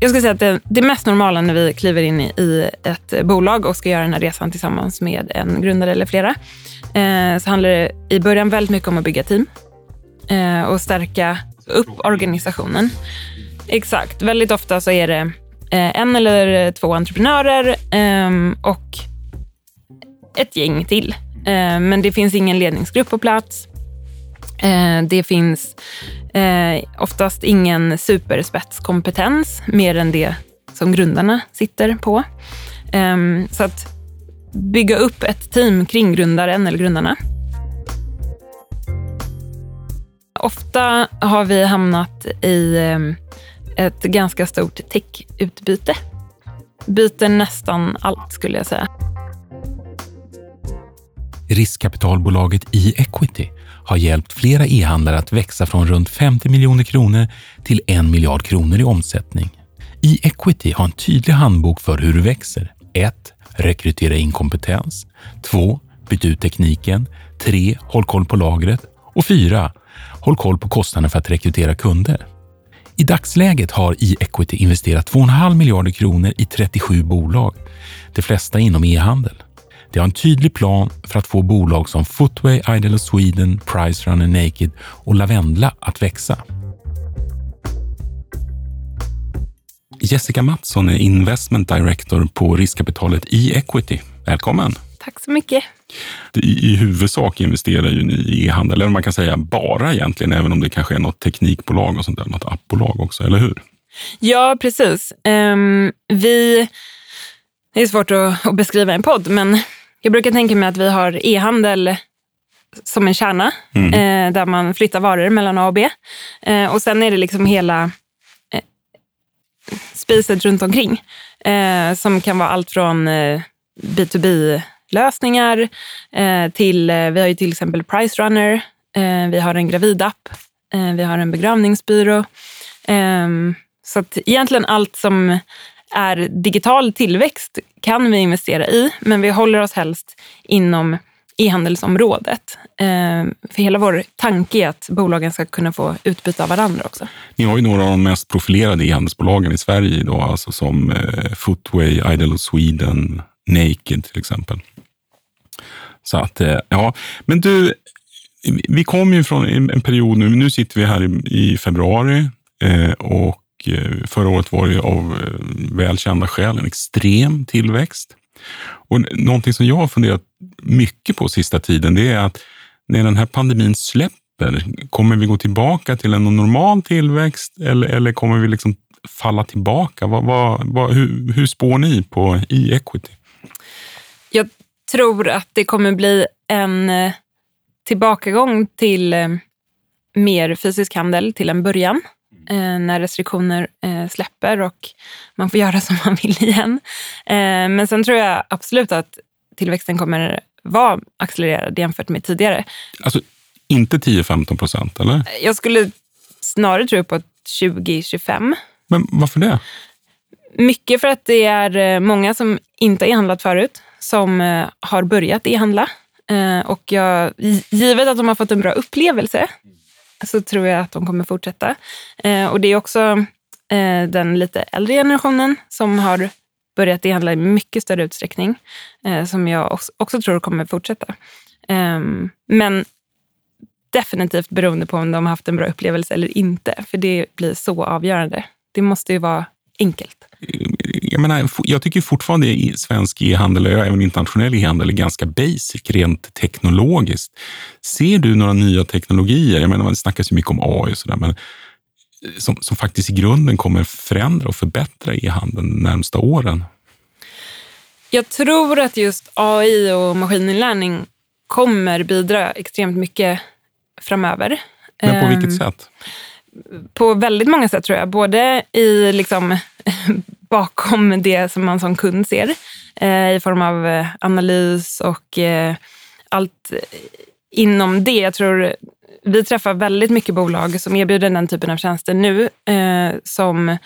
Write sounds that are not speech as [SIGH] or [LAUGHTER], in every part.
jag ska säga att det, det mest normala när vi kliver in i ett bolag och ska göra den här resan tillsammans med en grundare eller flera, eh, så handlar det i början väldigt mycket om att bygga team eh, och stärka upp organisationen. Exakt. Väldigt ofta så är det eh, en eller två entreprenörer eh, och ett gäng till. Eh, men det finns ingen ledningsgrupp på plats. Eh, det finns eh, oftast ingen superspetskompetens mer än det som grundarna sitter på. Ehm, så att bygga upp ett team kring grundaren eller grundarna. Ofta har vi hamnat i eh, ett ganska stort tech-utbyte. Byter nästan allt skulle jag säga. Riskkapitalbolaget e-equity har hjälpt flera e-handlare att växa från runt 50 miljoner kronor till 1 miljard kronor i omsättning. E-equity har en tydlig handbok för hur du växer. 1. Rekrytera in kompetens. 2. Byt ut tekniken. 3. Håll koll på lagret. Och 4. Håll koll på kostnaden för att rekrytera kunder. I dagsläget har e-equity investerat 2,5 miljarder kronor i 37 bolag, de flesta inom e-handel. De har en tydlig plan för att få bolag som Footway, Idle Sweden, Pricerunner, Naked och Lavendla att växa. Jessica Mattsson är Investment Director på riskkapitalet e-equity. Välkommen! Tack så mycket. I, I huvudsak investerar ju ni i e-handel, eller man kan säga bara egentligen, även om det kanske är något teknikbolag och sånt där, något appbolag också, eller hur? Ja, precis. Um, vi... Det är svårt att, att beskriva en podd, men jag brukar tänka mig att vi har e-handel som en kärna mm. eh, där man flyttar varor mellan A och B. Eh, och sen är det liksom hela eh, spacet runt omkring eh, som kan vara allt från B2B-lösningar eh, eh, till, vi har ju till exempel Pricerunner, vi har en gravidapp, vi har en begravningsbyrå. så att egentligen allt som är digital tillväxt kan vi investera i, men vi håller oss helst inom e-handelsområdet. Eh, för hela vår tanke är att bolagen ska kunna få utbyte av varandra också. Ni har ju några av de mest profilerade e-handelsbolagen i Sverige idag, alltså som Footway, Footway, Idle Sweden, Naked till exempel. Så att, eh, ja, men du, vi kommer ju från en period nu, nu sitter vi här i, februari och Eh, förra året var det av eh, välkända skäl en extrem tillväxt. Och någonting som jag har funderat mycket på sista tiden, det är att när den här pandemin släpper, kommer vi gå tillbaka till en normal tillväxt eller, eller kommer vi liksom falla tillbaka? Vad, vad, vad, hur, hur spår ni på e-equity? Jag tror att det kommer bli en eh, tillbakagång till mer fysisk handel till en början när restriktioner eh, släpper och man får [LAUGHS] göra som man vill igen. Eh, men sen tror jag absolut att tillväxten kommer vara accelererad jämfört med tidigare. Alltså inte 10-15 procent, eller? Jag skulle snarare tro på 20-25. Men varför det? Mycket för att det är eh, många som inte har e-handlat förut som eh, har börjat e-handla. Eh, och jag, givet att de har fått en bra upplevelse så tror jag att de kommer fortsätta. Eh, och det är också eh, den lite äldre generationen som har börjat e-handla i mycket större utsträckning, eh, som jag också, också, tror kommer fortsätta. Ehm, men definitivt beroende på om de har haft en bra upplevelse eller inte, för det blir så avgörande. Det måste ju vara enkelt. Jag, menar, jag tycker fortfarande svensk e-handel och även internationell e-handel är ganska basic rent teknologiskt. Ser du några nya teknologier? Jag menar, det snackas ju mycket om AI och sådär, men som, som faktiskt i grunden kommer förändra och förbättra e-handeln de närmsta åren? Jag tror att just AI och maskininlärning kommer bidra extremt mycket framöver. Men på vilket ehm, sätt? På väldigt många sätt tror jag. Både i liksom, [LAUGHS] bakom det som man som kund ser eh, i form av eh, analys och eh, allt inom det. Jag tror vi träffar väldigt mycket bolag som erbjuder den typen av tjänster nu eh, som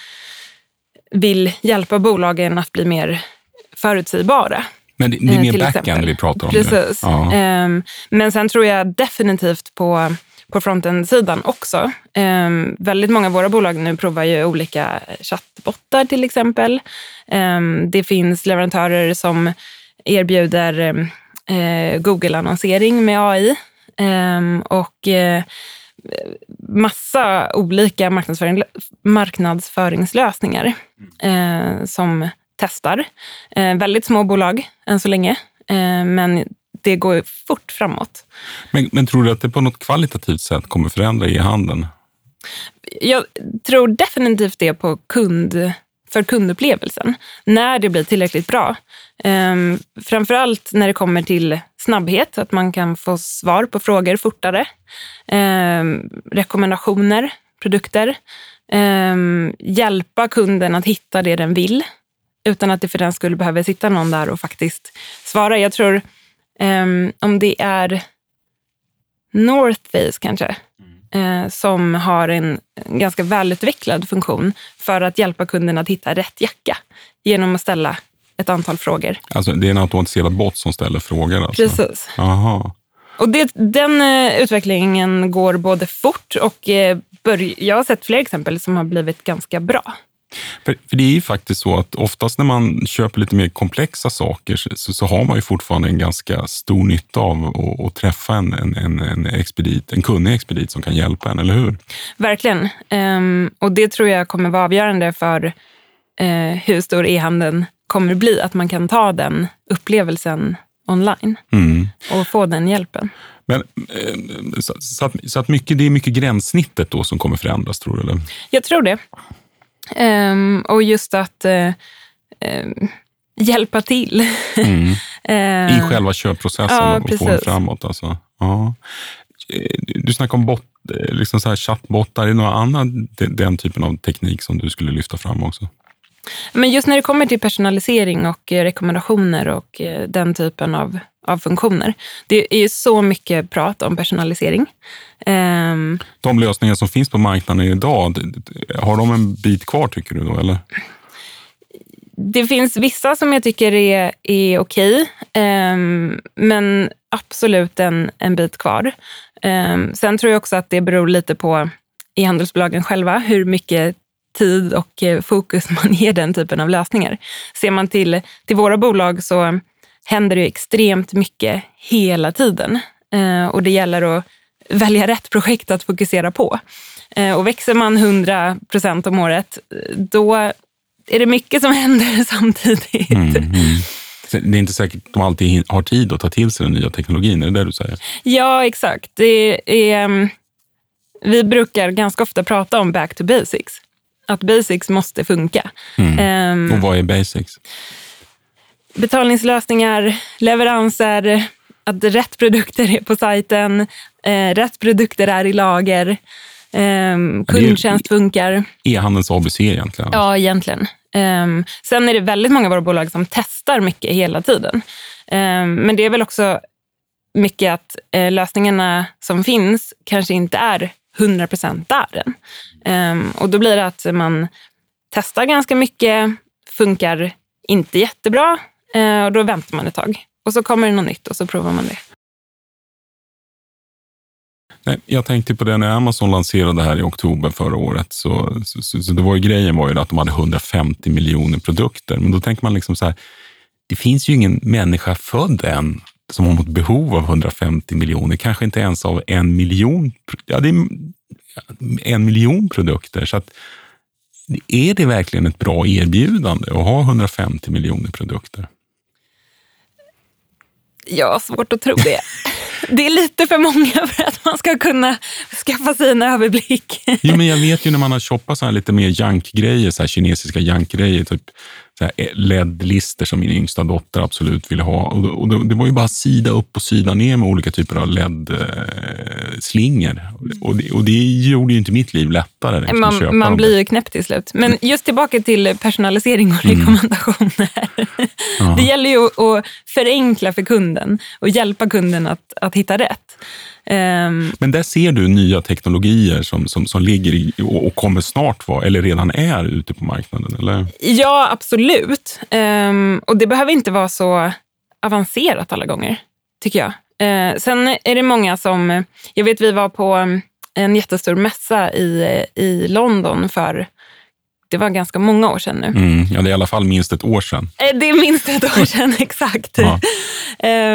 vill hjälpa bolagen att bli mer förutsägbara. Men det, det är mer backend vi pratar om Precis. Nu. Ja. Um, men sen tror jag definitivt på på frontend-sidan också. Um, väldigt många av våra bolag nu provar ju olika chattbottar till exempel. Um, det finns leverantörer som erbjuder eh, Google-annonsering med AI. Ehm, och uh, massa olika marknadsföring, marknadsföringslösningar uh, som testar. Eh, väldigt små bolag än så länge, men det går fort framåt. Men, men, tror du att det på något kvalitativt sätt kommer förändra e-handeln? Jag tror definitivt det på kund, för kundupplevelsen, när det blir tillräckligt bra. Um, framförallt när det kommer till snabbhet, att man kan få svar på frågor fortare. Um, rekommendationer, produkter. Um, hjälpa kunden att hitta det den vill utan att det för den skull behöver sitta någon där och faktiskt svara. Jag tror um, om det är Northface kanske, mm. uh, som har en ganska välutvecklad funktion för att hjälpa kunden att hitta rätt jacka genom att ställa ett antal frågor. Alltså det är en automatiserad bot som ställer frågor? Alltså. Precis. Aha. Och det, den uh, utvecklingen går både fort och uh, jag har sett fler exempel som har blivit ganska bra. För, för, det är ju faktiskt så att oftast när man köper lite mer komplexa saker så, så har man ju fortfarande en ganska stor nytta av att, att träffa en, en, en, expedit, en kunnig expedit som kan hjälpa en, eller hur? Verkligen. Um, och det tror jag kommer vara avgörande för uh, hur stor e-handeln kommer bli. Att man kan ta den upplevelsen online mm. och få den hjälpen. Men, eh, så, så, att, så att mycket, det är mycket gränssnittet då som kommer förändras, tror du? Eller? Jag tror det. Um, och just att uh, um, hjälpa till. Mm. [LAUGHS] I själva köpprocessen ja, och få den framåt. Alltså. Ja. Eh, du snackar om bot, liksom så här chattbottar. Är det någon annan den typen av teknik som du skulle lyfta fram också? Men just när det kommer till personalisering och rekommendationer och den typen av av funktioner. Det är så mycket prat om personalisering. Um, de lösningar som finns på marknaden idag, har de en bit kvar tycker du? då? Eller? Det finns vissa som jag tycker är, är okej, um, men absolut en, en bit kvar. Um, sen tror jag också att det beror lite på e-handelsbolagen själva, hur mycket tid och eh, fokus [LAUGHS] man ger den typen av lösningar. Ser man till, till våra bolag så händer det extremt mycket hela tiden. Eh, och det gäller att välja rätt projekt att fokusera på. Eh, och växer man 100 procent om året, då är det mycket som [LAUGHS] händer samtidigt. Mm, mm. Det är inte säkert att de alltid har tid att ta till sig den nya teknologin, är det det du säger? Ja, exakt. Det är, mm, vi brukar ganska ofta prata om back to basics. Att basics måste funka. Mm. Um, och vad är basics? Betalningslösningar, leveranser, att rätt produkter är på sajten, eh, rätt produkter är i lager, eh, kundtjänst funkar. E-handelns ABC egentligen? Ja, egentligen. Eh, sen är det väldigt många av våra bolag som testar mycket hela tiden. Eh, men det är väl också mycket att eh, lösningarna som finns kanske inte är 100 procent där än. Ehm, och då blir det att man testar ganska mycket, funkar inte jättebra Eh, och då väntar man ett tag. Och så kommer det något nytt och så provar man det. Nej, jag tänkte på det när Amazon lanserade det här i oktober förra året. Så, så, så, så det var ju, grejen var ju att de hade 150 miljoner produkter. Men då tänker man liksom så här, det finns ju ingen människa född än som har något behov av 150 miljoner, kanske inte ens av en miljon. Ja, det är en miljon produkter. Så att, är det verkligen ett bra erbjudande att ha 150 miljoner produkter? Jag har svårt att tro det. [LAUGHS] Det är lite för många för att man ska kunna skaffa sig en överblick. Jo, men jag vet ju när man har shoppat så här lite mer jankgrejer, så här kinesiska jankgrejer, typ LED-lister som min yngsta dotter absolut ville ha. Och, och det var ju bara sida upp och sida ner med olika typer av LED-slingor. Och det, och det gjorde ju inte mitt liv lättare. Liksom, man, man blir ju knäpp till slut. Men just tillbaka till personalisering och mm. rekommendationer. Mm. Det gäller ju att förenkla för kunden och hjälpa kunden att, att hitta rätt. Um, Men där ser du nya teknologier som, som, som ligger i, och, kommer snart vara, eller redan är ute på marknaden? Eller? Ja, absolut. Um, och det behöver inte vara så avancerat alla gånger, tycker jag. Eh, sen är det många som... Jag vet vi var på en jättestor mässa i, i London för det var ganska många år sedan nu. Mm, ja, det är i alla fall minst ett år sedan. Eh, det är minst ett år sedan, [LAUGHS] exakt. Ja.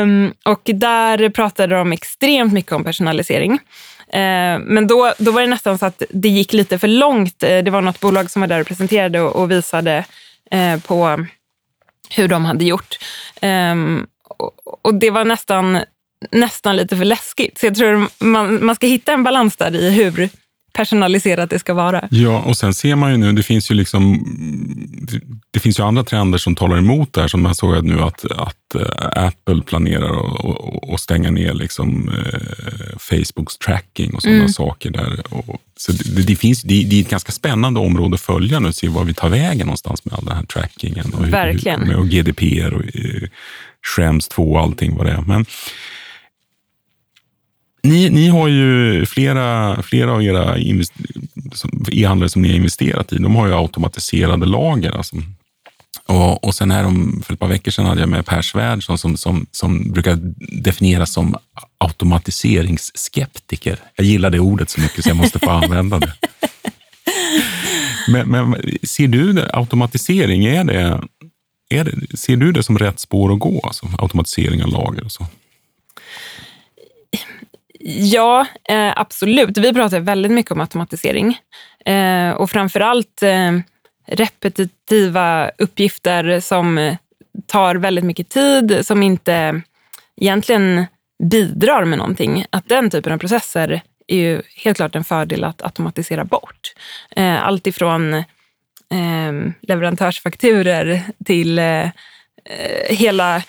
Um, och där pratade de extremt mycket om personalisering. Uh, men då, då var det nästan så att det gick lite för långt. Eh, det var något bolag som var där och presenterade och, och visade uh, på hur de hade gjort. Um, och, och det var nästan, nästan lite för läskigt. Så jag tror man, man ska hitta en balans där i hur personaliserat det ska vara. Ja, och sen ser man ju nu, det finns ju liksom det finns ju andra trender som talar emot det här. Som man såg nu att, att eh, Apple planerar att stänga ner liksom, eh, Facebooks tracking och sådana mm. saker. där. Och, så det, det, finns, det, det, är ett ganska spännande område att följa nu, se var vi tar vägen någonstans med all den här trackingen. Och. Hur, och GDPR och eh, Schrems 2 och allting vad det är. Men, ni, ni har ju flera, flera av era e-handlare som ni har investerat i, de har ju automatiserade lager. Alltså. Och, och sen här om, för ett par veckor sedan hade jag med Per Svärd som, som, som brukar definieras som automatiseringsskeptiker. Jag gillar det ordet så mycket så jag måste få använda det. [LAUGHS] Men, men ser du det, automatisering, är det, är det, ser du det som rätt spår att gå? Alltså, automatisering av lager och så? Ja, eh, absolut. Vi pratar väldigt mycket om automatisering. Eh, och framför allt eh, repetitiva uppgifter som tar väldigt mycket tid, som inte egentligen bidrar med någonting. Att den typen av processer är ju helt klart en fördel att automatisera bort. Eh, allt ifrån eh, leverantörsfakturer till eh, eh hela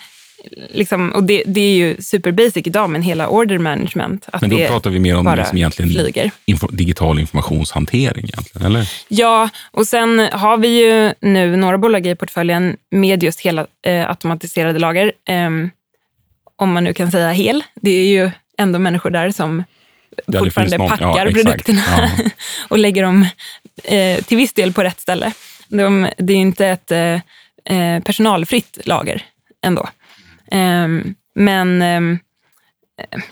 Liksom, och det, det, är ju super basic idag, men hela order management. Att men då pratar vi mer om liksom egentligen flyger. Info, digital informationshantering, egentligen, eller? Ja, och sen har vi ju nu några bolag i portföljen med just hela eh, automatiserade lager. Eh, om man nu kan säga hel. Det är ju ändå människor där som ja, fortfarande packar ja, produkterna ja. [LAUGHS] och lägger dem eh, till viss del på rätt ställe. De, det är inte ett eh, eh personalfritt lager ändå. Ehm, men ehm,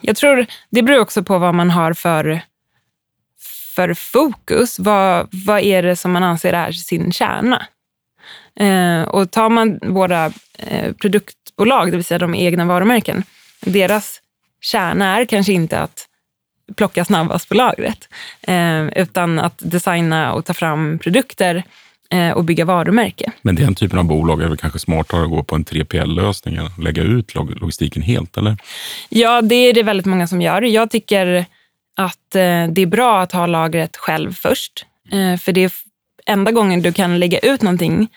jag tror det beror också på vad man har för, för fokus. Vad, vad är det som man anser är sin kärna? Ehm, och tar man våra eh, produktbolag, det vill säga de egna varumärken, deras kärna är kanske inte att plocka snabbast på lagret, utan att designa och ta fram produkter och bygga varumärke. Men den typen av bolag är väl kanske smartare att gå på en 3PL-lösning än lägga ut logistiken helt, eller? Ja, det är det väldigt många som gör. Jag tycker att eh, det är bra att ha lagret själv först. Eh, för det är enda gången du kan lägga ut någonting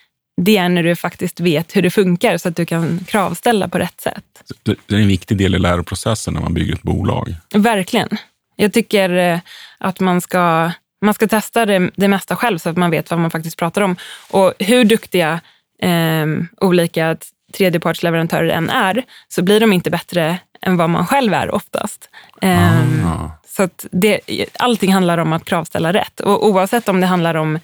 det är när du faktiskt vet hur det funkar så att du kan kravställa på rätt sätt. Det är en viktig del i läroprocessen när man bygger ett bolag. Verkligen. Jag tycker att man ska man ska testa det, det mesta själv så att man vet vad man faktiskt pratar om. Och hur duktiga eh, olika tredjepartsleverantörer än är, så blir de inte bättre än vad man själv är oftast. Eh, så att det, allting handlar om att kravställa rätt. Och oavsett om det handlar om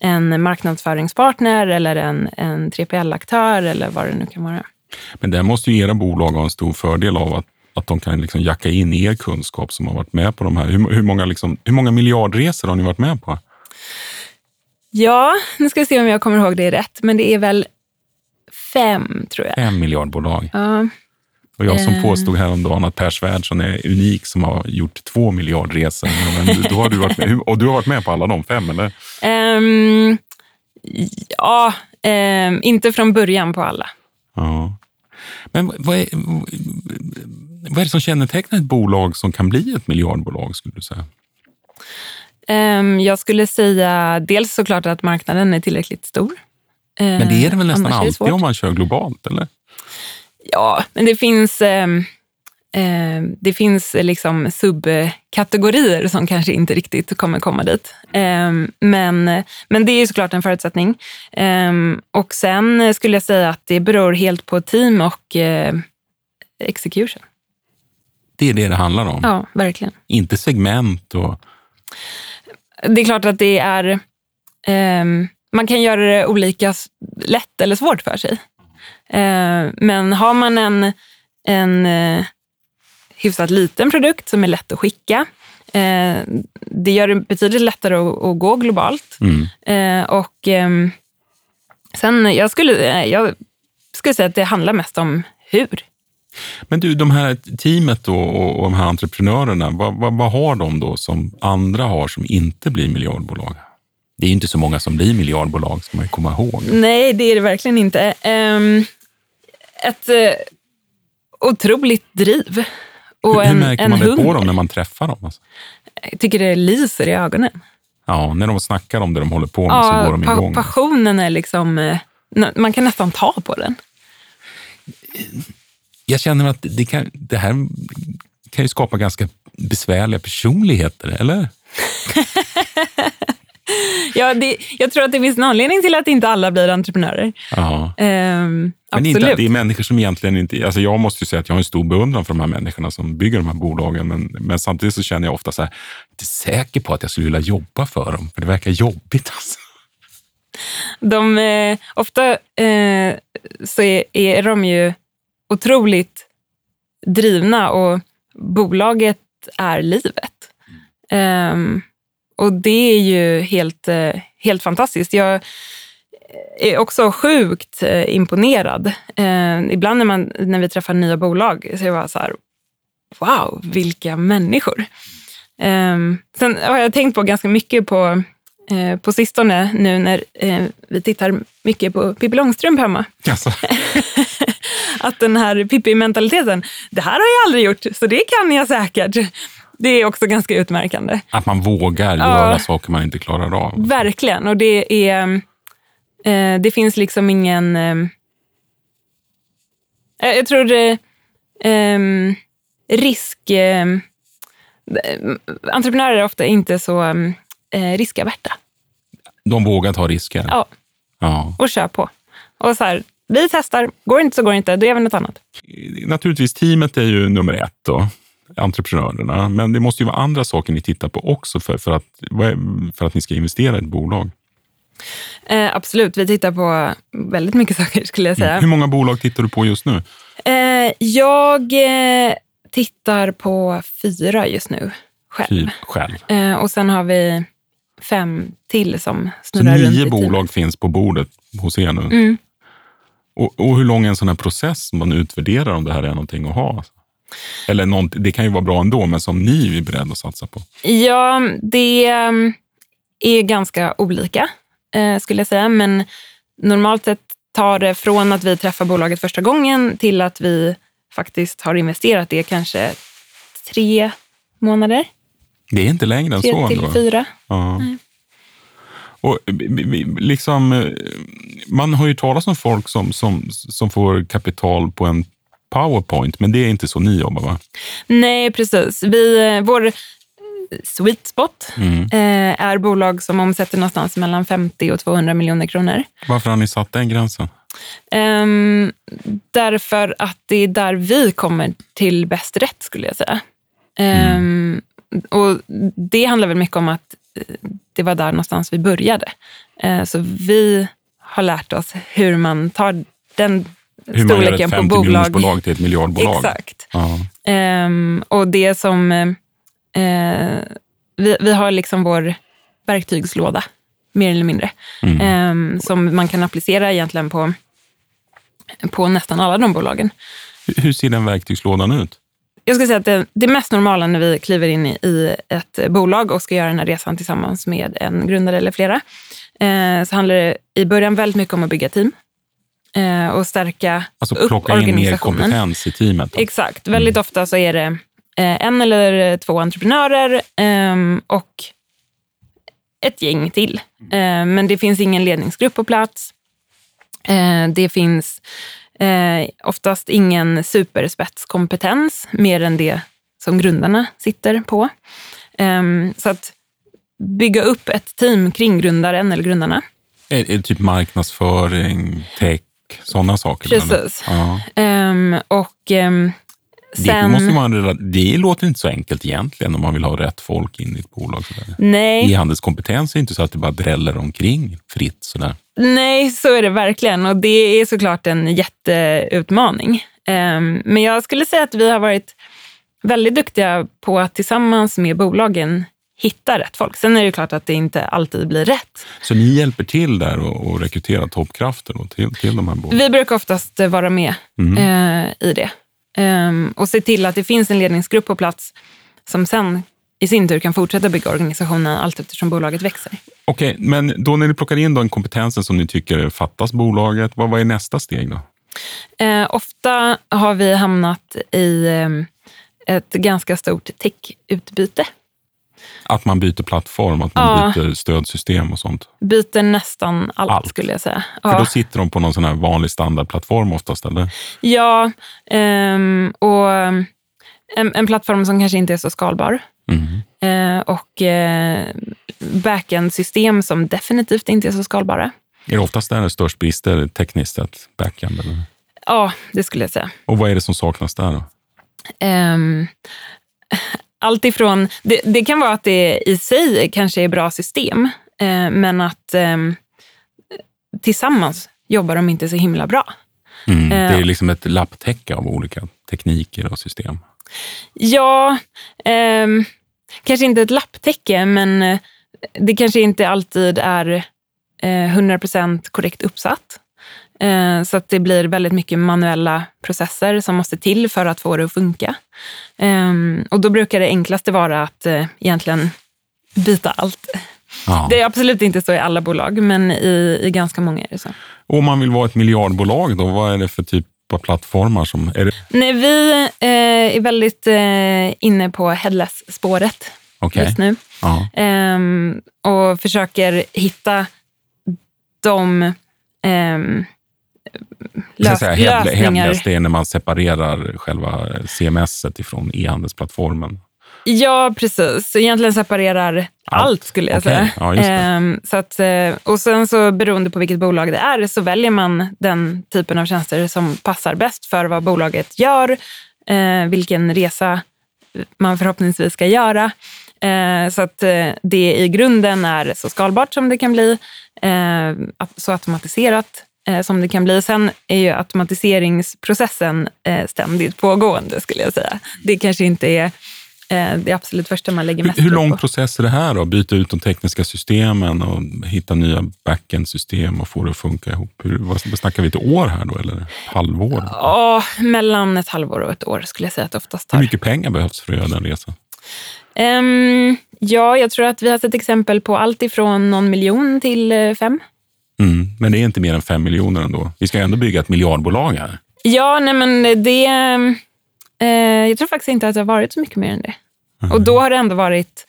en marknadsföringspartner eller en, en 3PL-aktör eller vad det nu kan vara. Men där måste ju era bolag ha en stor fördel av att att de kan liksom jacka in er kunskap som har varit med på de här. Hur, hur, många, liksom, hur många miljardresor har ni varit med på? Ja, nu ska vi se om jag kommer ihåg det rätt, men det är väl fem, tror jag. Fem miljardbolag. Ja. Och jag som eh. påstod häromdagen att Per Svärdson är unik som har gjort två miljardresor. Men då har du varit med, och du har varit med på alla de fem, eller? Um, ja, um, inte från början på alla. Ja. Men vad är, vad är det som kännetecknar ett bolag som kan bli ett miljardbolag, skulle du säga? Um, jag skulle säga dels såklart att marknaden är tillräckligt stor. Men det är det väl nästan alltid om man kör globalt, eller? Ja, men det finns, eh, eh, det finns liksom subkategorier som kanske inte riktigt kommer komma dit. Men, men det är såklart en förutsättning. Ehm, och sen skulle jag säga att det beror helt på team och eh, execution. Det är det det handlar om? Ja, verkligen. Inte segment och... Det är klart att det är... Um, man kan göra det olika lätt eller svårt för sig. Uh, men har man en, en uh, hyfsat liten produkt som är lätt att skicka. Eh, det gör det betydligt lättare att, att gå globalt. Mm. Eh, och ehm, sen, jag skulle, jag skulle säga att det handlar mest om hur. Men du, de här teamet då, och, och de här entreprenörerna, vad, vad, vad har de då som andra har som inte blir miljardbolag? Det är ju inte så många som blir miljardbolag, ska man ju komma ihåg. Nej, det är det verkligen inte. Ehm, ett eh, otroligt driv. Och hur, en, hur märker en man det på hunger. dem när man träffar dem? Alltså? Jag tycker det lyser i ögonen. Ja, när de snackar om det de håller på med så går de pa- igång. passionen är liksom... eh, Man kan nästan ta på den. Jag känner att det, kan, det här kan ju skapa ganska besvärliga personligheter, eller? [LAUGHS] Ja, det, jag tror att det finns en anledning till att inte alla blir entreprenörer. Ehm, Men absolut. inte, det är människor som egentligen inte... Alltså jag måste ju säga att jag har en stor beundran för de här människorna som bygger de här bolagen. Men, men samtidigt så känner jag ofta så här, jag är inte säker på att jag skulle vilja jobba för dem, för det verkar jobbigt. Alltså. De, eh, ofta eh, så är, är de ju otroligt drivna och bolaget är livet. Ehm, och det är ju helt, eh, helt fantastiskt. Jag är också sjukt eh, imponerad. Eh, ibland när, man, när vi träffar nya bolag så är jag bara så här, wow, vilka människor. Ehm, sen har jag tänkt på ganska mycket på, eh, på sistone nu när eh, vi tittar mycket på Pippi Långstrump hemma. Alltså, [LAUGHS] Att den här Pippi-mentaliteten, det här har jag aldrig gjort, så det kan jag säkert. Det är också ganska utmärkande. att man vågar Ja. göra saker man inte klarar av. Verkligen. Och det är... Eh, det finns liksom ingen... Eh, jag jag tror det... Eh, risk... Eh, entreprenörer är ofta inte så eh, riskaverta. De vågar ta risker. Ja, Ja. och kör på. Och så här, vi testar. Går det inte så går det inte. Då gör vi något annat. Naturligtvis, teamet är ju nummer ett då, entreprenörerna. Men det måste ju vara andra saker ni tittar på också för, för, att, för att ni ska investera i ett bolag. Eh, absolut, vi tittar på väldigt mycket [LAUGHS] saker skulle jag säga. Hur många bolag tittar du på just nu? Eh, jag eh, tittar på fyra just nu själv. Typ själv. Eh, och sen har vi fem till som Så snurrar runt i nio teamet. bolag finns på bordet hos er nu. Mm. Och, och hur lång är en sån här process som man utvärderar om det här är någonting att ha? Eller nånt- det kan ju vara bra ändå, men som ni är beredda att satsa på. Ja, det eh, är ganska olika eh, skulle jag säga. Men normalt sett tar det från att vi träffar bolaget första gången till att vi faktiskt har investerat det kanske tre månader. Det är inte längre än Tre så. till ändå. fyra. Ja. Och, b- liksom, eh, man har ju talat om folk som, som, som får kapital på en powerpoint, men det är inte så ni jobbar va? Nej, precis. Vi, eh, vår sweet spot Mm. eh, är bolag som omsätter någonstans mellan 50 och 200 miljoner kronor. Varför har ni satt den gränsen? Ehm, därför att det är där vi kommer till bäst rätt, skulle jag säga. Ehm, och Det handlar väl mycket om att eh, det var där någonstans vi började. Eh, så vi har lärt oss hur man tar den Hur man gör ett storleken 50 på bolag. bolag till ett miljardbolag? Exakt. Ja. Ehm, och det som... eh, vi, vi har liksom vår verktygslåda, mer eller mindre, Mm. ehm, som man kan applicera egentligen på, på nästan alla de bolagen. Hur ser den verktygslådan ut? Jag skulle säga att det, det mest normala när vi kliver in i, i ett bolag och ska göra den här resan tillsammans med en grundare eller flera, eh, så handlar det i början väldigt mycket om att bygga team eh, och stärka Alltså upp plocka in mer organisationen. kompetens i teamet. då. Exakt. Väldigt ofta så är det eh, en eller två entreprenörer ehm, och ett gäng till. Eh, men det finns ingen ledningsgrupp på plats. Eh, det finns eh, oftast ingen superspetskompetens mer än det som grundarna sitter på. Ehm, så att bygga upp ett team kring grundaren eller grundarna. Är, är typ marknadsföring, tech, sådana saker? Precis. Ja. Ehm, och ehm, Det, sen... måste rela- det låter inte så enkelt egentligen om man vill ha rätt folk in i ett bolag. Sådär. Nej. E-handelskompetens är inte så att det bara dräller omkring fritt. Sådär. Nej, så är det verkligen. Och det är såklart en jätteutmaning. Ehm, Men jag skulle säga att vi har varit väldigt duktiga på att tillsammans med bolagen hitta rätt folk. Sen är det klart att det inte alltid blir rätt. Så ni hjälper till där och, och rekryterar toppkrafter till, till de här bolagen? Vi brukar oftast vara med Mm. eh, i det. Ehm, och se till att det finns en ledningsgrupp på plats som sen i sin tur kan fortsätta bygga organisationen allt eftersom bolaget växer. Okej, men då när ni plockar in den kompetensen som ni tycker fattas bolaget, vad, vad är nästa steg då? Eh, ofta har vi hamnat i eh, ett ganska stort tech-utbyte. Att man byter plattform, att man Ja. byter stödsystem och sånt? Byter nästan allt, Allt. skulle jag säga. För Ja. då sitter de på någon sån här vanlig standardplattform oftast, eller? Ja, ehm, och en, en plattform som kanske inte är så skalbar. Mhm. Eh, och eh, backend-system som definitivt inte är så skalbara. Är det oftast där det är störst brister tekniskt sett, backend? Eller? Ja, det skulle jag säga. Och vad är det som saknas där då? Um, allt ifrån, det, det kan vara att det i sig kanske är bra system, eh, men att ehm, tillsammans jobbar de inte så himla bra. Mm. Det Eh. är liksom ett lapptäcke av olika tekniker och system. Ja, ehm, kanske inte ett lapptäcke, men eh, det kanske inte alltid är eh, 100% korrekt uppsatt. Eh, så att det blir väldigt mycket manuella processer som måste till för att få det att funka. Ehm, och då brukar det enklaste vara att eh, egentligen byta allt. Ja. Det är absolut inte så i alla bolag, men i, i ganska många är det så. Och om man vill vara ett miljardbolag, då, vad är det för typ av plattformar? Som, är det, Nej, vi eh, är väldigt eh, inne på headless-spåret Okej. just nu. Ja. Ehm, och försöker hitta de ehm, lös- säga, lösningar. det är när man separerar själva CMS ifrån e-handelsplattformen. Ja, precis. Egentligen separerar allt, skulle jag Okej, säga. ja. Ehm, så att, eh, och sen så beroende på vilket bolag det är så väljer man den typen av tjänster som passar bäst för vad bolaget gör, eh, vilken resa man förhoppningsvis ska göra. Eh, så att eh, det i grunden är så skalbart som det kan bli, så automatiserat eh, som det kan bli. Sen är ju automatiseringsprocessen eh, ständigt pågående, skulle jag säga. Det kanske inte är eh, det absolut första man lägger mest Hur, hur lång på. process är det här då? Byta ut de tekniska systemen och hitta nya backend-system och få det att funka ihop. Hur, vad, snackar vi ett år här då, eller halvår? Ja, mellan ett halvår och ett år skulle jag säga att det oftast Hur tar. mycket pengar behövs för att göra den resan? Ehm, ja, jag tror att vi har sett exempel på allt ifrån någon miljon till eh, fem. Mm, men det är inte mer än fem miljoner ändå. Vi ska ändå bygga ett miljardbolag här. Ja, nej men det... Eh, jag tror faktiskt inte att det har varit så mycket mer än det. Och då har det ändå varit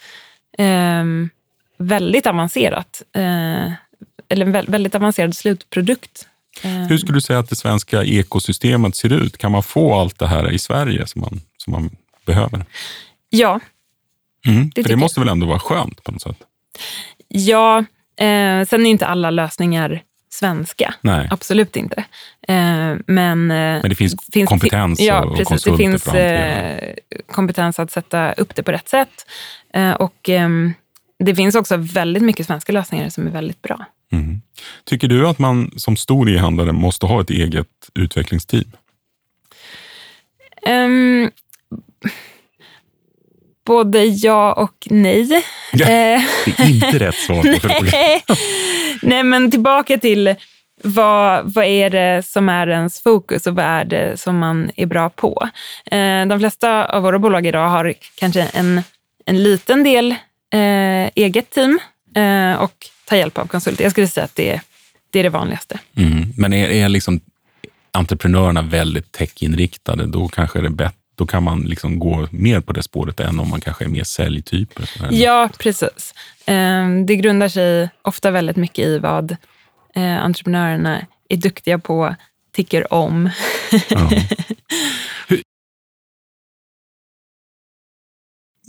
ehm, väldigt avancerat. Eh, eller en vä- väldigt avancerad slutprodukt. Eh, Hur skulle du säga att det svenska ekosystemet ser ut? Kan man få allt det här i Sverige som man, som man behöver? ja, Mm, Det för det måste väl ändå vara skönt på något sätt? ja eh, sen är inte alla lösningar svenska. Nej. Absolut inte. Eh, men, eh, Men det finns kompetens ja, och precis, Det finns eh, kompetens att sätta upp det på rätt sätt. Eh, och ehm, det finns också väldigt mycket svenska lösningar som är väldigt bra. Mm. Tycker du att man som stor e-handlare måste ha ett eget utvecklingsteam? Både ja och nej. Ja, Eh, Det är inte rätt svar på [LAUGHS] frågan. nej. nej, men tillbaka till vad, vad är det som är ens fokus och vad är det som man är bra på? Eh, de flesta av våra bolag idag har kanske en, en liten del eh, eget team eh, och tar hjälp av konsulter. Jag skulle säga att det, är- det är det vanligaste. Mm. Men är, är liksom entreprenörerna väldigt techinriktade, då kanske det är bättre då kan man liksom gå mer på det spåret än om man kanske är mer säljtyper. Ja, precis. Eh, Det grundar sig ofta väldigt mycket i vad eh, entreprenörerna är duktiga på, tycker om. Ja. [LAUGHS]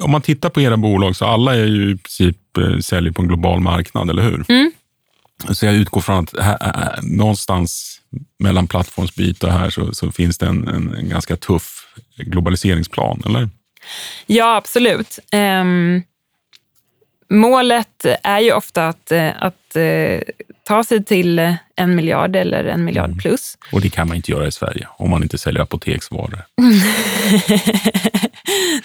Om man tittar på era bolag så alla är ju i princip eh, säljer på en global marknad, eller hur? Mm. Så jag utgår från att här, här, någonstans mellan plattformsbyte här så, så finns det en, en, en ganska tuff globaliseringsplan, eller? Ja, absolut. Um målet är ju ofta att, eh, att eh, ta sig till en miljard eller en miljard plus. Och det kan man inte göra i Sverige om man inte säljer apoteksvaror.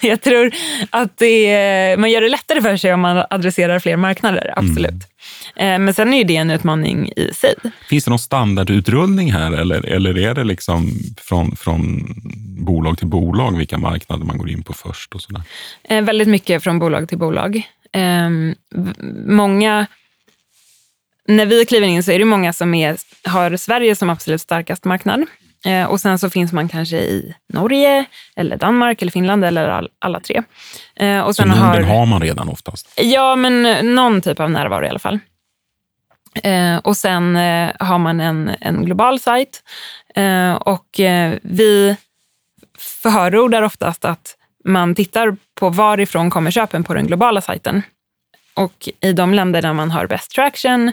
[LAUGHS] jag tror att det, man gör det lättare för sig om man adresserar fler marknader, absolut. Mm. Men sen är det en utmaning i sig. Finns det någon standardutrullning här eller, eller är det liksom från, från bolag till bolag vilka marknader man går in på först? och sådär? Väldigt mycket från bolag till bolag. Många när vi kliver in så är det många som är, har Sverige som absolut starkast marknad. Eh, och sen så finns man kanske i Norge, eller Danmark, eller Finland eller all, alla tre. Eh, och sen så har, har man redan oftast? Ja, men någon typ av närvaro i alla fall. Eh, och sen eh, har man en, en global sajt. Eh, och eh, vi förordar oftast att man tittar på varifrån kommer köpen på den globala sajten. Och i de länder där man har best traction,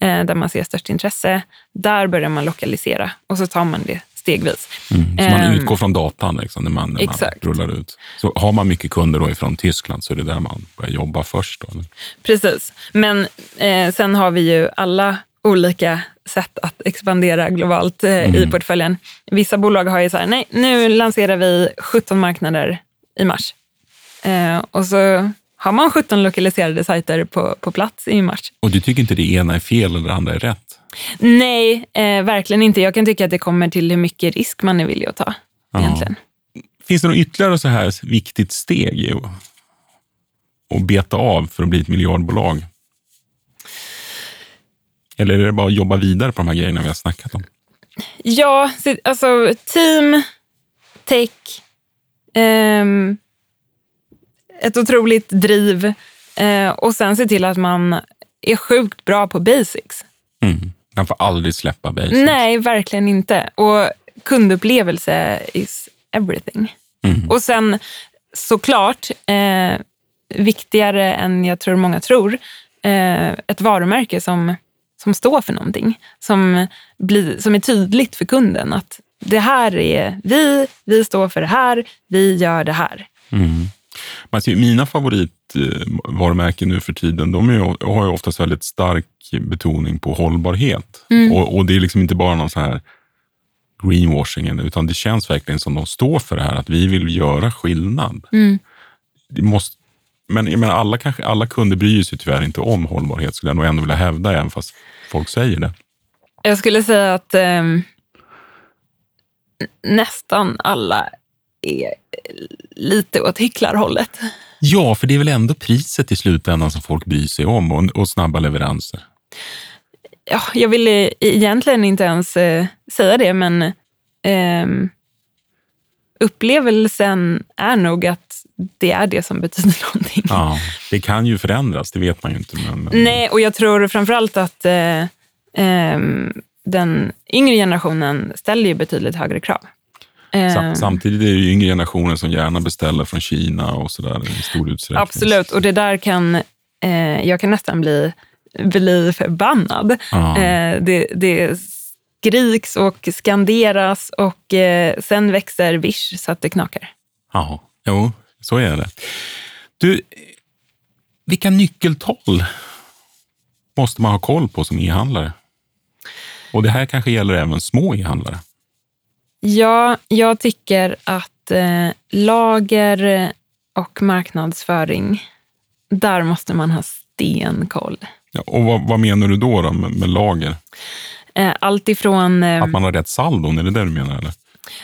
eh, där man ser störst intresse, där börjar man lokalisera och så tar man det stegvis. Mm, så man um, utgår från datan liksom, när, man, när man rullar ut. Så har man mycket kunder då ifrån Tyskland så är det där man börjar jobba först? Då, Precis, men eh, sen har vi ju alla olika sätt att expandera globalt eh, mm. i portföljen. Vissa bolag har ju så här, nej, nu lanserar vi 17 marknader i mars. Eh, och så har man 17 lokaliserade sajter på, på plats i mars. Och du tycker inte det ena är fel eller det andra är rätt? Nej, eh, verkligen inte. Jag kan tycka att det kommer till hur mycket risk man är villig att ta. Egentligen. Finns det något ytterligare så här viktigt steg att beta av för att bli ett miljardbolag? Eller är det bara att jobba vidare på de här grejerna vi har snackat om? Ja, alltså team, tech, um, ett otroligt driv eh, och sen se till att man är sjukt bra på basics. Mm. Man får aldrig släppa basics. Nej, verkligen inte. Och kundupplevelse is everything. Mm. Och sen såklart, eh, viktigare än jag tror många tror, eh, ett varumärke som, som står för någonting. Som, blir, som är tydligt för kunden att det här är vi, vi står för det här, vi gör det här. Mm. Alltså, mina favoritvarumärken nu för tiden, de är, har ju oftast väldigt stark betoning på hållbarhet. Mm. Och, och, det är liksom inte bara någon så här greenwashing, utan det känns verkligen som de står för det här, att vi vill göra skillnad. Mm. Det måste, men jag menar, alla, kanske, alla kunder bryr sig tyvärr inte om hållbarhet, skulle jag nog ändå vilja hävda, även fast folk säger det. Jag skulle säga att eh, nästan alla är lite åt hycklarhållet. Ja, för det är väl ändå priset i slutändan som folk bryr sig om och, och snabba leveranser. Ja, jag vill egentligen inte ens eh, säga det, men eh, upplevelsen är nog att det är det som betyder [LAUGHS] någonting. Ja, det kan ju förändras, det vet man ju inte. Men, men... Nej, och jag tror framförallt att eh, ehm, den yngre generationen ställer ju betydligt högre krav. Eh. Samtidigt är det ju yngre generationen som gärna beställer från Kina och sådär i stor utsträckning. Absolut, och det där kan, eh, jag kan nästan bli, bli förbannad. Eh, det, det skriks och skanderas och eh, sen växer Wish så att det knakar. Ja, jo, så är det. Du, vilka nyckeltal måste man ha koll på som e-handlare? Och det här kanske gäller även små e-handlare? Ja, jag tycker att eh, lager och marknadsföring, där måste man ha stenkoll. Ja, och vad, vad menar du då, då med, med lager? Eh, allt ifrån... Eh, att man har rätt saldon, är det det du menar? Eller?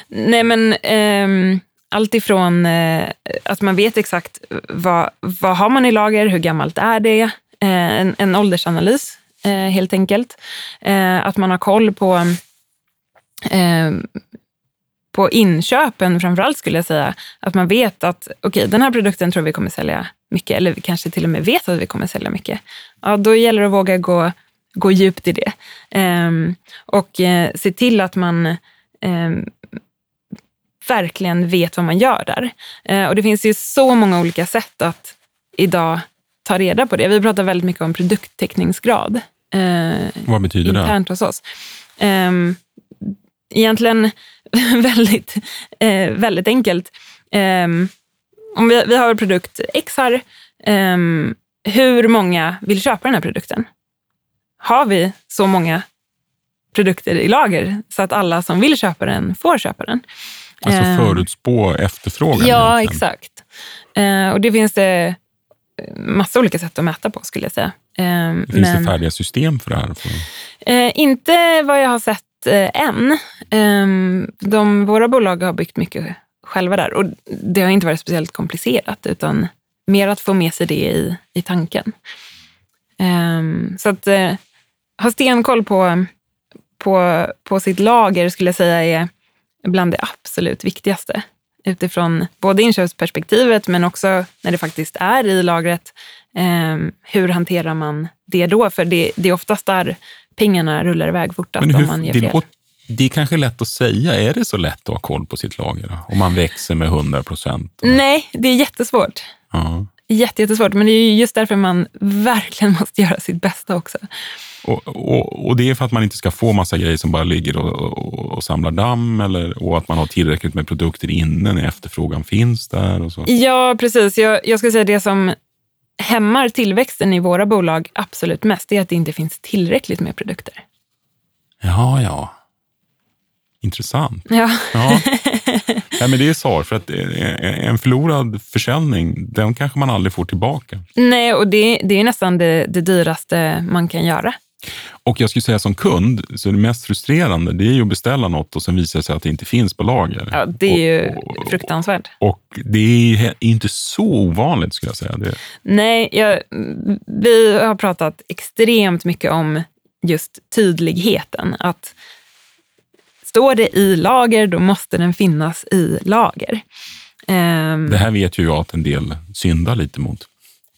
Nej, men eh, allt ifrån eh, att man vet exakt vad, vad har man i lager, hur gammalt är det? Eh, en, en åldersanalys, eh, helt enkelt. att man har koll på på inköpen framförallt skulle jag säga, att man vet att okej, okay, den här produkten tror vi kommer sälja mycket, eller kanske till och med vet att vi kommer sälja mycket. Ja, då gäller det att våga gå, gå djupt i det. Um, och uh, se till att man um, verkligen vet vad man gör där. Uh, och det finns ju så många olika sätt att idag ta reda på det. Vi pratar väldigt mycket om produkttäckningsgrad. Uh, vad betyder internt det? Internt hos oss. Um, egentligen [LAUGHS] väldigt, eh, väldigt enkelt. Eh, om vi, vi har produkt X här. Eh, hur många vill köpa den här produkten? Har vi så många produkter i lager så att alla som vill köpa den får köpa den? Alltså ehm, förutspå efterfrågan? Ja, exakt. Eh, och det finns det massa olika sätt att mäta på skulle jag säga. Eh, Finns men, det färdiga system för det här? Eh, inte vad jag har sett Eh, än. Ehm, de, våra bolag har byggt mycket själva där och det har inte varit speciellt komplicerat utan mer att få med sig det i, i tanken. Ehm, så att eh, ha stenkoll på, på, på sitt lager skulle jag säga är bland det absolut viktigaste utifrån både inköpsperspektivet men också när det faktiskt är i lagret. Eh, hur hanterar man det då? För det, det är oftast där pengarna rullar iväg fortast hur, om man gör fel. Det, det är kanske lätt att säga. Är det så lätt att ha koll på sitt lager? Då? Om man växer med 100 procent? Nej, det är jättesvårt. Ja. Jättesvårt, men det är just därför man verkligen [LAUGHS] måste göra sitt bästa också. Och, och, och, det är för att man inte ska få massa grejer som bara ligger och, och, och, samlar damm eller, och att man har tillräckligt med produkter inne när efterfrågan finns där. Och så. Ja, precis. Jag, jag ska säga det som hämmar tillväxten i våra bolag absolut mest är att det inte finns tillräckligt med produkter. Ja, ja. Intressant. Ja. ja. ja men det är svar, för att en förlorad försäljning, den kanske man aldrig får tillbaka. Nej, och det, det är nästan det, det dyraste man kan göra. Och jag skulle säga som kund, så det mest frustrerande det är ju att beställa något och sen visar det sig att det inte finns på lager. Ja, det är ju och, fruktansvärt. Och det är inte så ovanligt skulle jag säga. Det. Nej, jag, vi har pratat extremt mycket om just tydligheten. Att står det i lager, då måste den finnas i lager. Um, det här vet ju jag att en del syndar lite mot.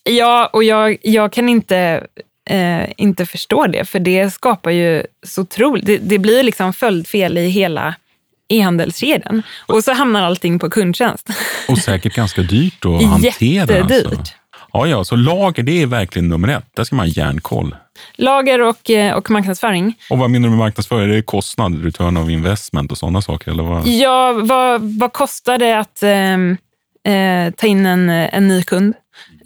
Ja, och jag, jag kan inte eh, inte förstår det. För det skapar ju så otroligt... Det, det blir liksom följdfel i hela e-handelskedjan. Och så hamnar allting på kundtjänst. [LAUGHS] Och säkert ganska dyrt att hantera. Alltså. Jättedyrt. Alltså. Ja, ja, så lager det är verkligen nummer ett. Där ska man ha järnkoll. Lager och, eh, och marknadsföring. Och vad menar du med marknadsföring? Är det kostnad, return of investment och sådana saker? Eller vad? Ja, vad, vad kostar det att eh, eh, ta in en, en ny kund?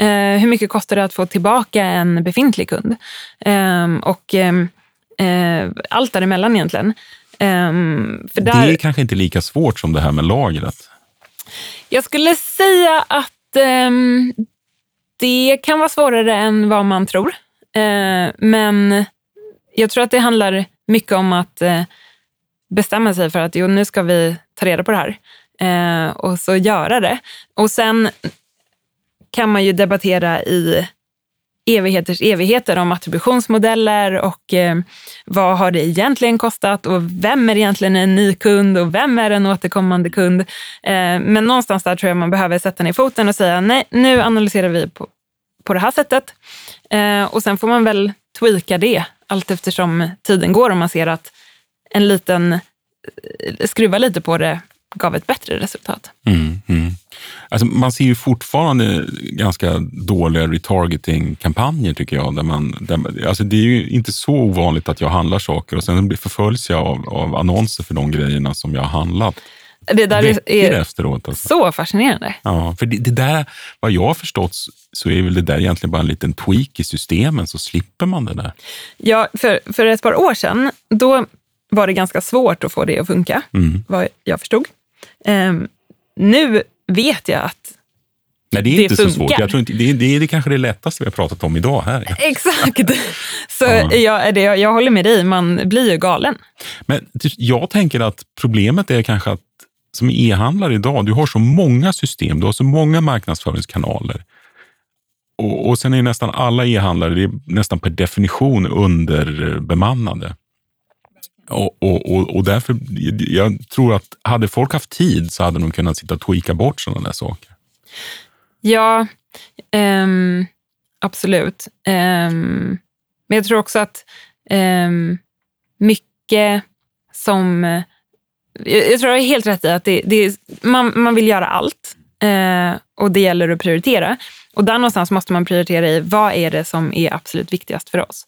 Eh, hur mycket kostar det att få tillbaka en befintlig kund? Eh, och eh, allt däremellan egentligen. Ehm, där, det är kanske inte lika svårt som det här med lagret? Jag skulle säga att ehm, det kan vara svårare än vad man tror. Eh, men jag tror att det handlar mycket om att bestämma sig för att jo, nu ska vi ta reda på det här. Och så göra det. Och sen kan man ju debattera i evigheters evigheter om attributionsmodeller och eh, vad har det egentligen kostat och vem är egentligen en ny kund och vem är en återkommande kund? Eh, men någonstans där tror jag man behöver sätta ner foten och säga nej, nu analyserar vi på, på det här sättet. Eh, och sen får man väl tweaka det allt eftersom tiden går och man ser att en liten eh, skruva lite på det gav ett bättre resultat. Mm, mm. Alltså man ser ju fortfarande ganska dåliga retargeting-kampanjer tycker jag. Där man, där, alltså det är ju inte så ovanligt att jag handlar saker och sen förföljs jag av, av annonser för de grejerna som jag har handlat. Det där är, är efteråt, alltså. så fascinerande. Ja, för det, det, där, vad jag har förstått så är väl det där egentligen bara en liten tweak i systemen så slipper man det där. Ja, för, för ett par år sedan, då var det ganska svårt att få det att funka, mm. vad jag förstod. Um, nu vet jag att Nej, det är det inte funkar. så svårt. Jag tror inte, det, är, det är kanske det lättaste vi har pratat om idag här. [LAUGHS] Exakt. Så ja. jag, det, jag håller med dig, man blir ju galen. Men jag tänker att problemet är kanske att som e-handlare idag, du har så många system, du har så många marknadsföringskanaler. Och, och sen är nästan alla e-handlare nästan per definition underbemannade. Och, och, och, och, därför, jag tror att hade folk haft tid så hade de kunnat sitta och tweaka bort sådana där saker. Ja, um, absolut. Um, men jag tror också att um, mycket som... Jag, jag tror jag är helt rätt i att det, det, man, man vill göra allt uh, och det gäller att prioritera. Och där någonstans måste man prioritera i vad är det som är absolut viktigast för oss.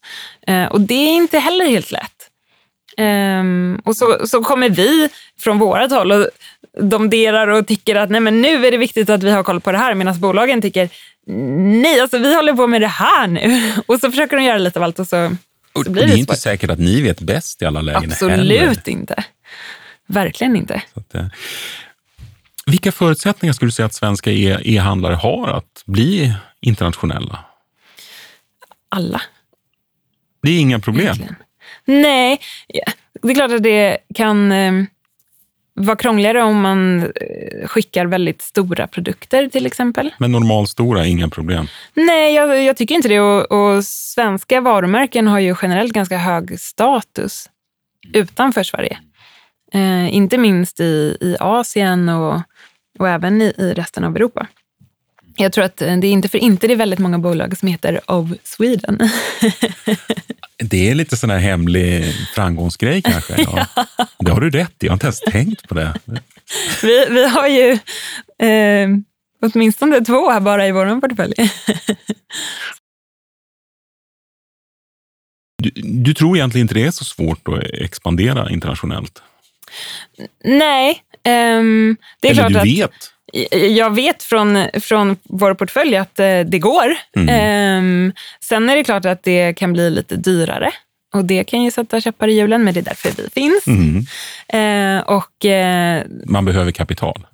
Uh, och det är inte heller helt lätt. Um, och så, så kommer vi från vårat håll och domderar och tycker att nej, men nu är det viktigt att vi har koll på det här medan bolagen tycker nej, alltså vi håller på med det här nu. [LAUGHS] Och så försöker de göra lite av allt och så, så blir det, det är inte säkert att ni vet bäst i alla lägen Absolut heller. inte. Verkligen inte. Att, eh, Vilka förutsättningar skulle du säga att svenska e- e-handlare har att bli internationella? Alla. Det är inga problem. Egentligen. Nej, det är klart att det kan eh, vara krångligare om man eh, skickar väldigt stora produkter till exempel. Men normalstora, inga problem. Nej, jag, jag tycker inte det. Och, och svenska varumärken har ju generellt ganska hög status utanför Sverige. Eh, inte minst i, i Asien och, och även i, i resten av Europa. Jag tror att det är inte för inte det är väldigt många bolag som heter of Sweden. [LAUGHS] Det är lite sån här hemlig framgångsgrej kanske. [LAUGHS] Ja. Det har du rätt i, jag har inte ens tänkt på det. [LAUGHS] vi, vi har ju eh, åtminstone två här bara i vår portfölj. Du, du tror egentligen inte det är så svårt att expandera internationellt? Nej, ehm, det är Eller klart du att... vet? Jag vet från, från vår portfölj att eh, det går. Mm. Ehm, sen är det klart att det kan bli lite dyrare. Och det kan ju sätta käppar i hjulen, men det är därför vi finns. Mm. Eh, och eh, Man behöver kapital,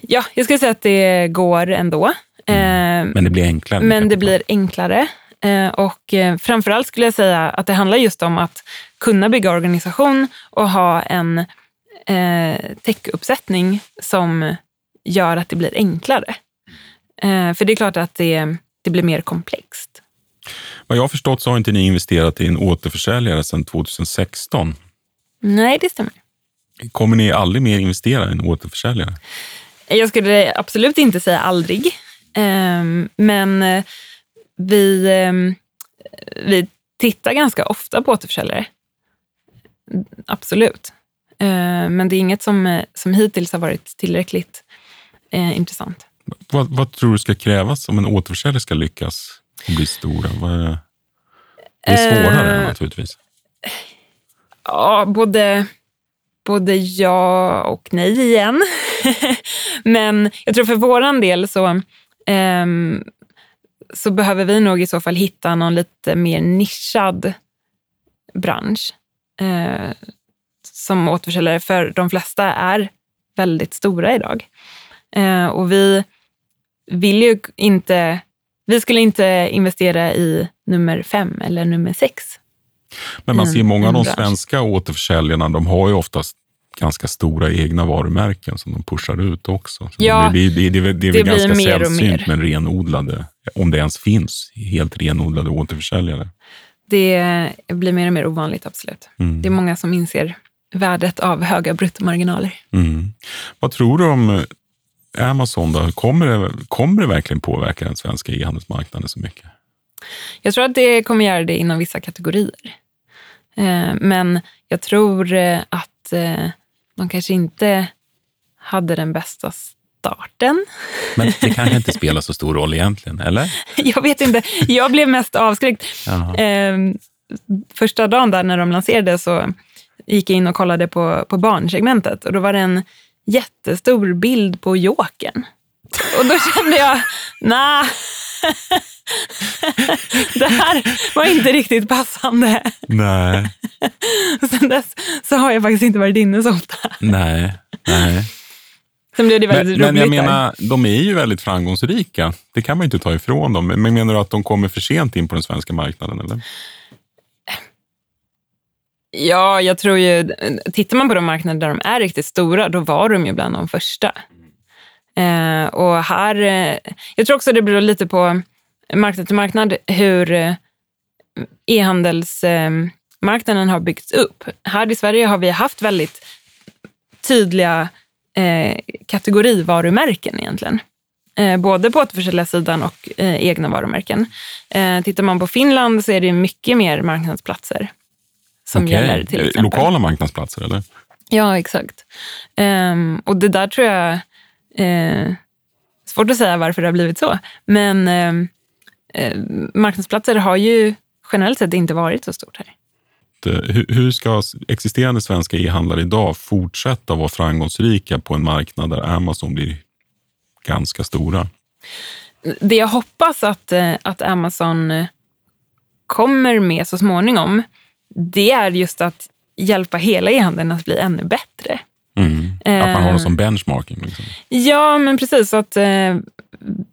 ja, jag skulle säga att det går ändå. Ehm, men det blir enklare. men det blir enklare. Och eh, framförallt skulle jag säga att det handlar just om att kunna bygga organisation och ha en eh, techuppsättning som gör att det blir enklare. Eh, för det är klart att det, det blir mer komplext. Vad jag har förstått så har inte ni investerat i en återförsäljare sedan 2016. Nej, det stämmer. Kommer ni aldrig mer investera i en återförsäljare? Jag skulle absolut inte säga aldrig. Ehm, men eh, vi, ehm, vi tittar ganska ofta på återförsäljare. Absolut. Ehm, men det är inget som, eh, som hittills har varit tillräckligt eh, intressant. Vad, vad tror du ska krävas om en återförsäljare ska lyckas och bli? Vad är, det är svårare Eh, naturligtvis. Ja, både, både ja och nej igen. [LAUGHS] Men jag tror för våran del så, ehm, så behöver vi nog i så fall hitta någon lite mer nischad bransch eh, som återförsäljare. För de flesta är väldigt stora idag. Eh, och vi vill ju inte... Vi skulle inte investera i nummer fem eller nummer sex. Men man ser många av de svenska återförsäljarna, de har ju oftast ganska stora egna varumärken som de pushar ut också. Så Ja, det, det, det, är väl- det är det väl ganska mer sällsynt med renodlade, om det ens finns, helt renodlade återförsäljare. Det blir mer och mer ovanligt, absolut. Mm. Det är många som inser värdet av höga bruttomarginaler. Mm. Vad tror du om eh, Amazon? Då? Kommer, det, kommer det verkligen påverka den svenska e-handelsmarknaden så mycket? Jag tror att det kommer göra det inom vissa kategorier. Eh, Men jag tror eh, att de kanske inte hade den bästa starten. Men det kanske inte [LAUGHS] spelar så stor roll egentligen, eller? Jag vet inte. Jag blev mest avskräckt. Jaha. Eh, Första dagen där när de lanserade så gick jag in och kollade på, på barnsegmentet och då var det en jättestor bild på Jokern. Och då kände jag, nej. [LAUGHS] Det här var inte riktigt passande. Nej, [LAUGHS] sen dess så har jag faktiskt inte varit inne så ofta. nej, nej. Sen blev det Men, väldigt men roligt jag där. menar, de är ju väldigt framgångsrika. Det kan man ju inte ta ifrån dem. Men menar du att de kommer för sent in på den svenska marknaden? Eller? Ja, jag tror ju... Tittar man på de marknader där de är riktigt stora, då var de ju bland de första. Eh, och här... Eh, jag tror också det beror lite på marknad till marknad hur eh, e-handelsmarknaden eh, har byggts upp. Här i Sverige har vi haft väldigt tydliga eh, kategorivarumärken egentligen. Eh, både på återförsäljarsidan och eh, egna varumärken. Eh, tittar man på Finland så är det mycket mer marknadsplatser som Okej. gäller till Eh, exempel. Lokala marknadsplatser, eller? Ja, exakt. Ehm, och det där tror jag... Eh, svårt att säga varför det har blivit så. Men ehm, eh, marknadsplatser har ju generellt sett inte varit så stort här. Hur, hur ska existerande svenska e-handlare idag fortsätta vara framgångsrika på en marknad där Amazon blir ganska stora? Det jag hoppas att, att Amazon kommer med så småningom, det är just att hjälpa hela e-handeln att bli ännu bättre. Mm. Att man har Eh, det som benchmarking. Liksom. Ja, men precis. Att eh,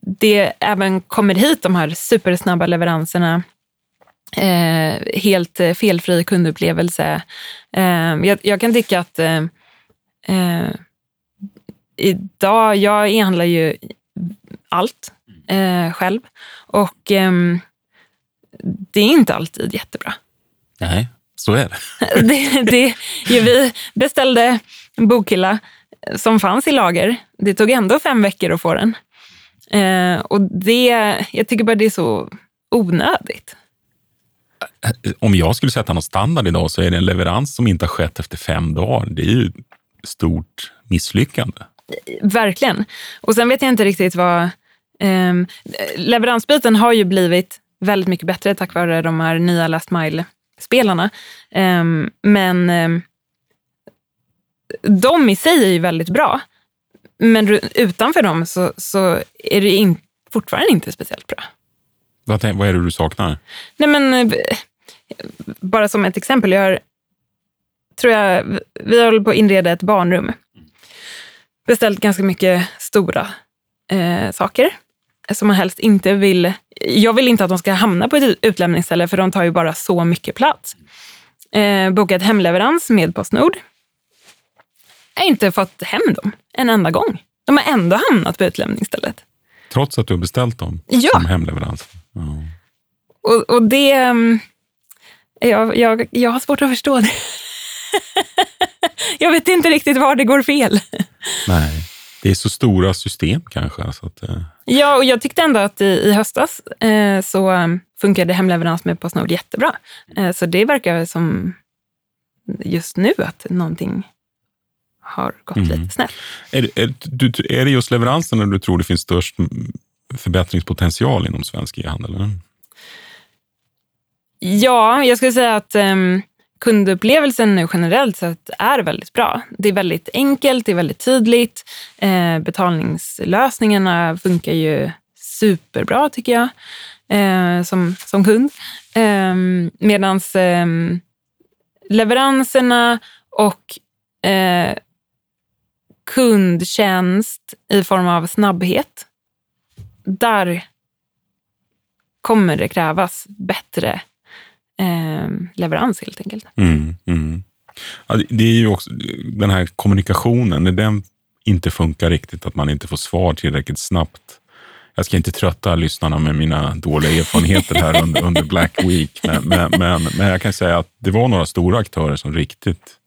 det även kommer hit de här supersnabba leveranserna. Eh, helt eh, felfri kundupplevelse. Eh, jag, jag kan tycka att eh, eh, idag, jag e-handlar ju allt eh, själv och ehm, det är inte alltid jättebra. Nej, så är det. [LAUGHS] det, det, ju, vi beställde en bokhylla som fanns i lager. Det tog ändå fem veckor att få den. Eh, och det, jag tycker bara det är så onödigt. Om jag skulle sätta någon standard idag så är det en leverans som inte har skett efter fem dagar. Det är ju ett stort misslyckande. Verkligen. Och sen vet jag inte riktigt vad... ehm, leveransbiten har ju blivit väldigt mycket bättre tack vare de här nya Last Mile-spelarna. Ehm, men ehm, de i sig är ju väldigt bra. Men utanför dem så, så är det in, fortfarande inte speciellt bra. Vad är det du saknar? Nej, men eh, bara som ett exempel. Jag har, tror jag, vi håller på att inreda ett barnrum. Beställt ganska mycket stora eh, saker som man helst inte vill... Jag vill inte att de ska hamna på ett utlämningsställe för de tar ju bara så mycket plats. Eh, bokat hemleverans med Postnord. Jag har inte fått hem dem en enda gång. De har ändå hamnat på utlämningsstället. Trots att du har beställt dem Ja. som hemleverans. Ja. Och, och det... mm, Jag, jag, jag har svårt att förstå det. [LAUGHS] jag vet inte riktigt var det går fel. Nej, det är så stora system kanske. Så att, eh, Ja, och jag tyckte ändå att i, i höstas eh, så um, funkade hemleverans med Postnord jättebra. Eh, så det verkar som just nu att någonting har gått Mm. lite snett. är, det- är, du, är det just leveranserna du tror det finns störst förbättringspotential inom svensk e-handel? Ja, jag skulle säga att um, kundupplevelsen nu generellt sett är väldigt bra. Det är väldigt enkelt, det är väldigt tydligt. Eh, betalningslösningarna funkar ju superbra tycker jag eh, som, som kund. Eh, Medan ehm, leveranserna och eh, kundtjänst i form av snabbhet, där kommer det krävas bättre eh, leverans helt enkelt. Mm, mm. Ja, det- är ju också den här kommunikationen, när den inte funkar riktigt, att man inte får svar tillräckligt snabbt. Jag ska inte trötta lyssnarna med mina dåliga erfarenheter här under, [LAUGHS] under Black Week, men, men, men, men jag kan säga att det var några stora aktörer som riktigt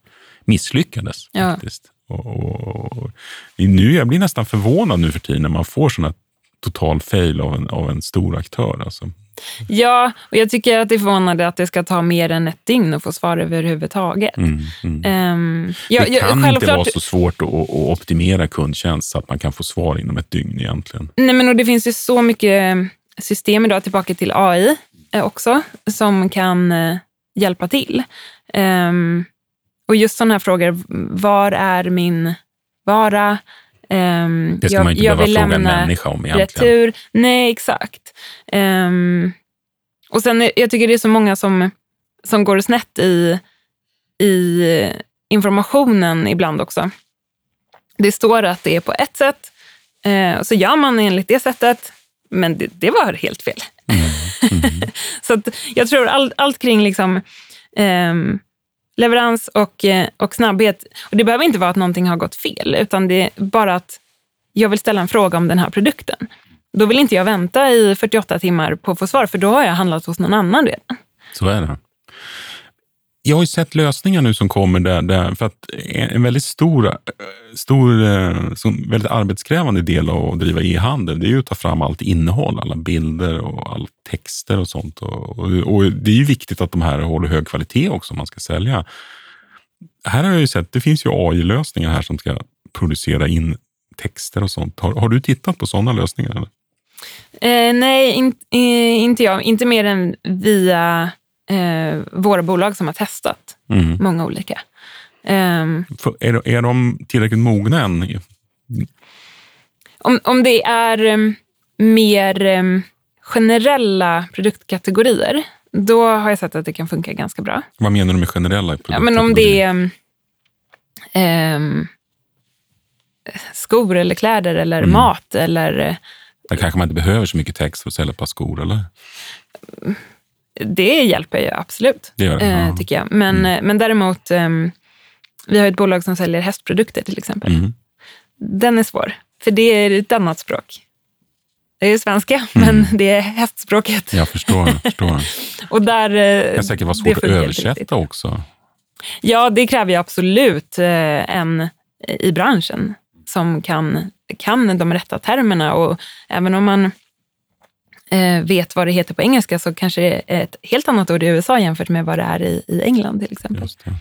misslyckades. Ja. Faktiskt. Och, och, och, nu, jag blir nästan förvånad nu för tiden när man får här total fail av en, av en stor aktör. Alltså. Ja, och jag tycker att det är förvånande att det ska ta mer än ett dygn att få svar överhuvudtaget. Mm, mm. Ehm, jag, det jag- kan inte självklart- vara så svårt att, att optimera kundtjänst så att man kan få svar inom ett dygn egentligen. Nej, men och det finns ju så mycket system idag, tillbaka till AI eh, också, som kan eh, hjälpa till. Ehm, och just sådana här frågor, var är min vara? Ehm, Det ska jag, man inte jag behöva fråga en människa om egentligen. retur. Nej, exakt. Ehm, och sen, är- jag tycker det är så många som, som går snett i, i informationen ibland också. Det står att det är på ett sätt, eh, och så gör man enligt det sättet, men det, det var helt fel. [LAUGHS] så att jag tror all, allt kring liksom, ehm, leverans och, eh, och snabbhet, och det behöver inte vara att någonting har gått fel, utan det är bara att jag vill ställa en fråga om den här produkten. Då vill inte jag vänta i 48 timmar på att få svar, för då har jag handlat hos någon annan redan. Så är det. Jag har ju sett lösningar nu som kommer där, där för att en väldigt stor, eh, stor eh, som väldigt arbetskrävande del av att driva e-handel, det är ju att ta fram allt innehåll, alla bilder och alla texter och sånt. Och, och, och det är ju viktigt att de här håller hög kvalitet också om man ska sälja. Här har jag ju sett, det finns ju AI-lösningar här som ska producera in texter och sånt. Har, har du tittat på sådana lösningar? Eller? Eh, nej, in, eh, inte jag. Inte mer än via eh, våra bolag som har testat Mm. många olika. Ehm, För, är, de- är de tillräckligt mogna än? om, om det är em, mer em, generella produktkategorier, då har jag sett att det kan funka ganska bra. Vad menar du med generella produkter? Ja, men om det är... em, skor eller kläder eller Mm. mat eller eh, Där kanske man inte behöver så mycket text för att sälja ett par skor, eller? Det hjälper ju absolut, Det det, eh, tycker jag. Men, Mm. eh, men däremot, ehm, vi har ett bolag som säljer hästprodukter till exempel. Mm. Den är svår, för det är ett annat språk. Det är svenska, Mm. men det är hästspråket. Jag förstår. jag förstår. [LAUGHS] Och där, eh, Det kan säkert vara svårt att översätta också. Ja, det kräver ju absolut eh, en i branschen som kan, kan de rätta termerna. Och även om man eh, vet vad det heter på engelska så kanske det är ett helt annat ord i USA jämfört med vad det är i, i England till exempel. Just det.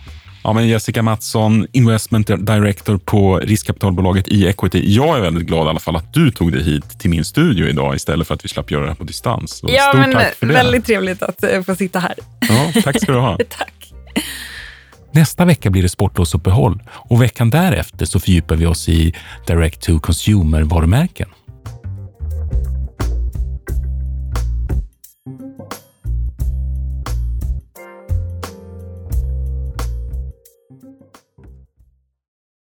Ja, men Jessica Mattsson, Investment Director på riskkapitalbolaget e-equity. Jag är väldigt glad i alla fall att du tog dig hit till min studio idag istället för att vi slapp göra det här på distans. Så Ja, stort men tack för det. väldigt trevligt att eh, få sitta här. Ja, tack ska du ha. [LAUGHS] Tack. Nästa vecka blir det sportlovsuppehåll och veckan därefter så fördjupar vi oss i direct to consumer-varumärken.